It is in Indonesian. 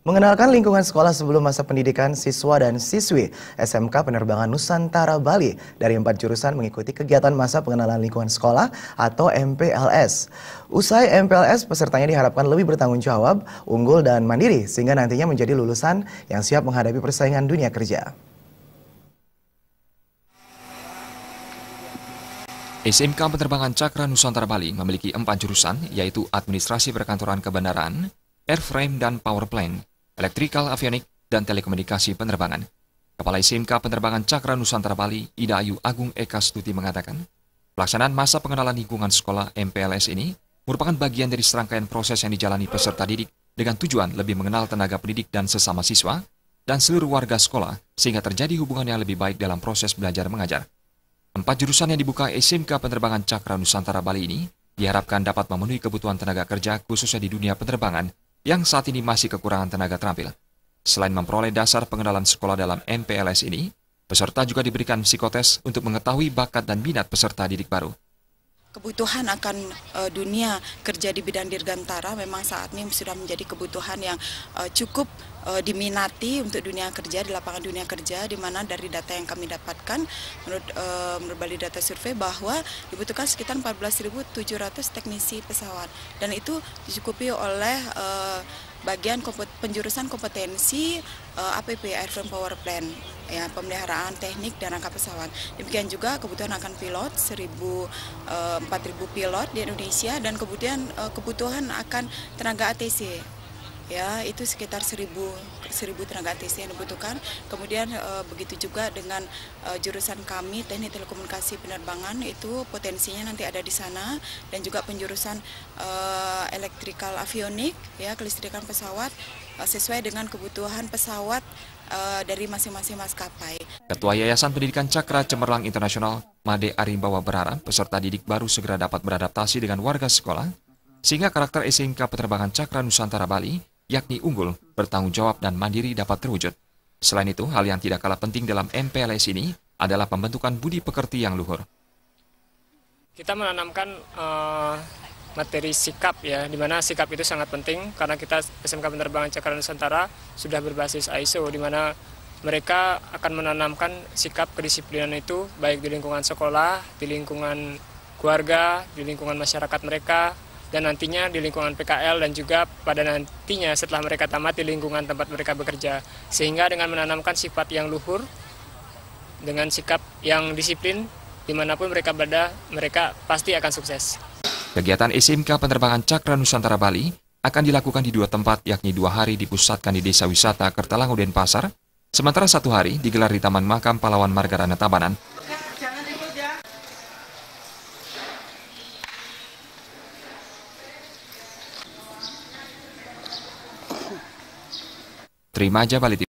Mengenalkan lingkungan sekolah sebelum masa pendidikan siswa dan siswi SMK Penerbangan Nusantara Bali dari empat jurusan mengikuti kegiatan masa pengenalan lingkungan sekolah atau MPLS. Usai MPLS, pesertanya diharapkan lebih bertanggung jawab, unggul, dan mandiri sehingga nantinya menjadi lulusan yang siap menghadapi persaingan dunia kerja. SMK Penerbangan Cakra Nusantara Bali memiliki empat jurusan, yaitu Administrasi Perkantoran Kebenaran, Airframe dan Power Plant, Elektrikal Avionik, dan Telekomunikasi Penerbangan. Kepala SMK Penerbangan Cakra Nusantara Bali, Ida Ayu Agung Eka Stuti mengatakan, pelaksanaan masa pengenalan lingkungan sekolah MPLS ini merupakan bagian dari serangkaian proses yang dijalani peserta didik dengan tujuan lebih mengenal tenaga pendidik dan sesama siswa dan seluruh warga sekolah sehingga terjadi hubungan yang lebih baik dalam proses belajar mengajar. Empat jurusan yang dibuka SMK Penerbangan Cakra Nusantara Bali ini diharapkan dapat memenuhi kebutuhan tenaga kerja khususnya di dunia penerbangan yang saat ini masih kekurangan tenaga terampil. Selain memperoleh dasar pengenalan sekolah dalam MPLS ini, peserta juga diberikan psikotes untuk mengetahui bakat dan minat peserta didik baru kebutuhan akan uh, dunia kerja di bidang dirgantara memang saat ini sudah menjadi kebutuhan yang uh, cukup uh, diminati untuk dunia kerja di lapangan dunia kerja di mana dari data yang kami dapatkan menurut uh, menurut data survei bahwa dibutuhkan sekitar 14.700 teknisi pesawat. Dan itu dicukupi oleh uh, bagian penjurusan kompetensi uh, APP Airframe Power Plant ya pemeliharaan teknik dan rangka pesawat. Demikian juga kebutuhan akan pilot 1000 uh, 4000 pilot di Indonesia dan kemudian uh, kebutuhan akan tenaga ATC ya itu sekitar 1000 1000 tenaga ATC yang dibutuhkan. Kemudian e, begitu juga dengan jurusan kami Teknik Telekomunikasi Penerbangan itu potensinya nanti ada di sana dan juga penjurusan e, Electrical Avionik ya kelistrikan pesawat e, sesuai dengan kebutuhan pesawat e, dari masing-masing maskapai. Ketua Yayasan Pendidikan Cakra Cemerlang Internasional Made Arimbawa berharap peserta didik baru segera dapat beradaptasi dengan warga sekolah sehingga karakter SMK Penerbangan Cakra Nusantara Bali yakni unggul, bertanggung jawab, dan mandiri dapat terwujud. Selain itu, hal yang tidak kalah penting dalam MPLS ini adalah pembentukan budi pekerti yang luhur. Kita menanamkan uh, materi sikap ya, di mana sikap itu sangat penting karena kita SMK Penerbangan Cakra Nusantara sudah berbasis ISO, di mana mereka akan menanamkan sikap kedisiplinan itu baik di lingkungan sekolah, di lingkungan keluarga, di lingkungan masyarakat mereka, dan nantinya di lingkungan PKL dan juga pada nantinya setelah mereka tamat di lingkungan tempat mereka bekerja. Sehingga dengan menanamkan sifat yang luhur, dengan sikap yang disiplin, di mana pun mereka berada, mereka pasti akan sukses. Kegiatan SMK Penerbangan Cakra Nusantara Bali akan dilakukan di dua tempat, yakni dua hari dipusatkan di Desa Wisata Kertalangu Denpasar, sementara satu hari digelar di Taman Makam Pahlawan Margarana Tabanan, Terima aja Bali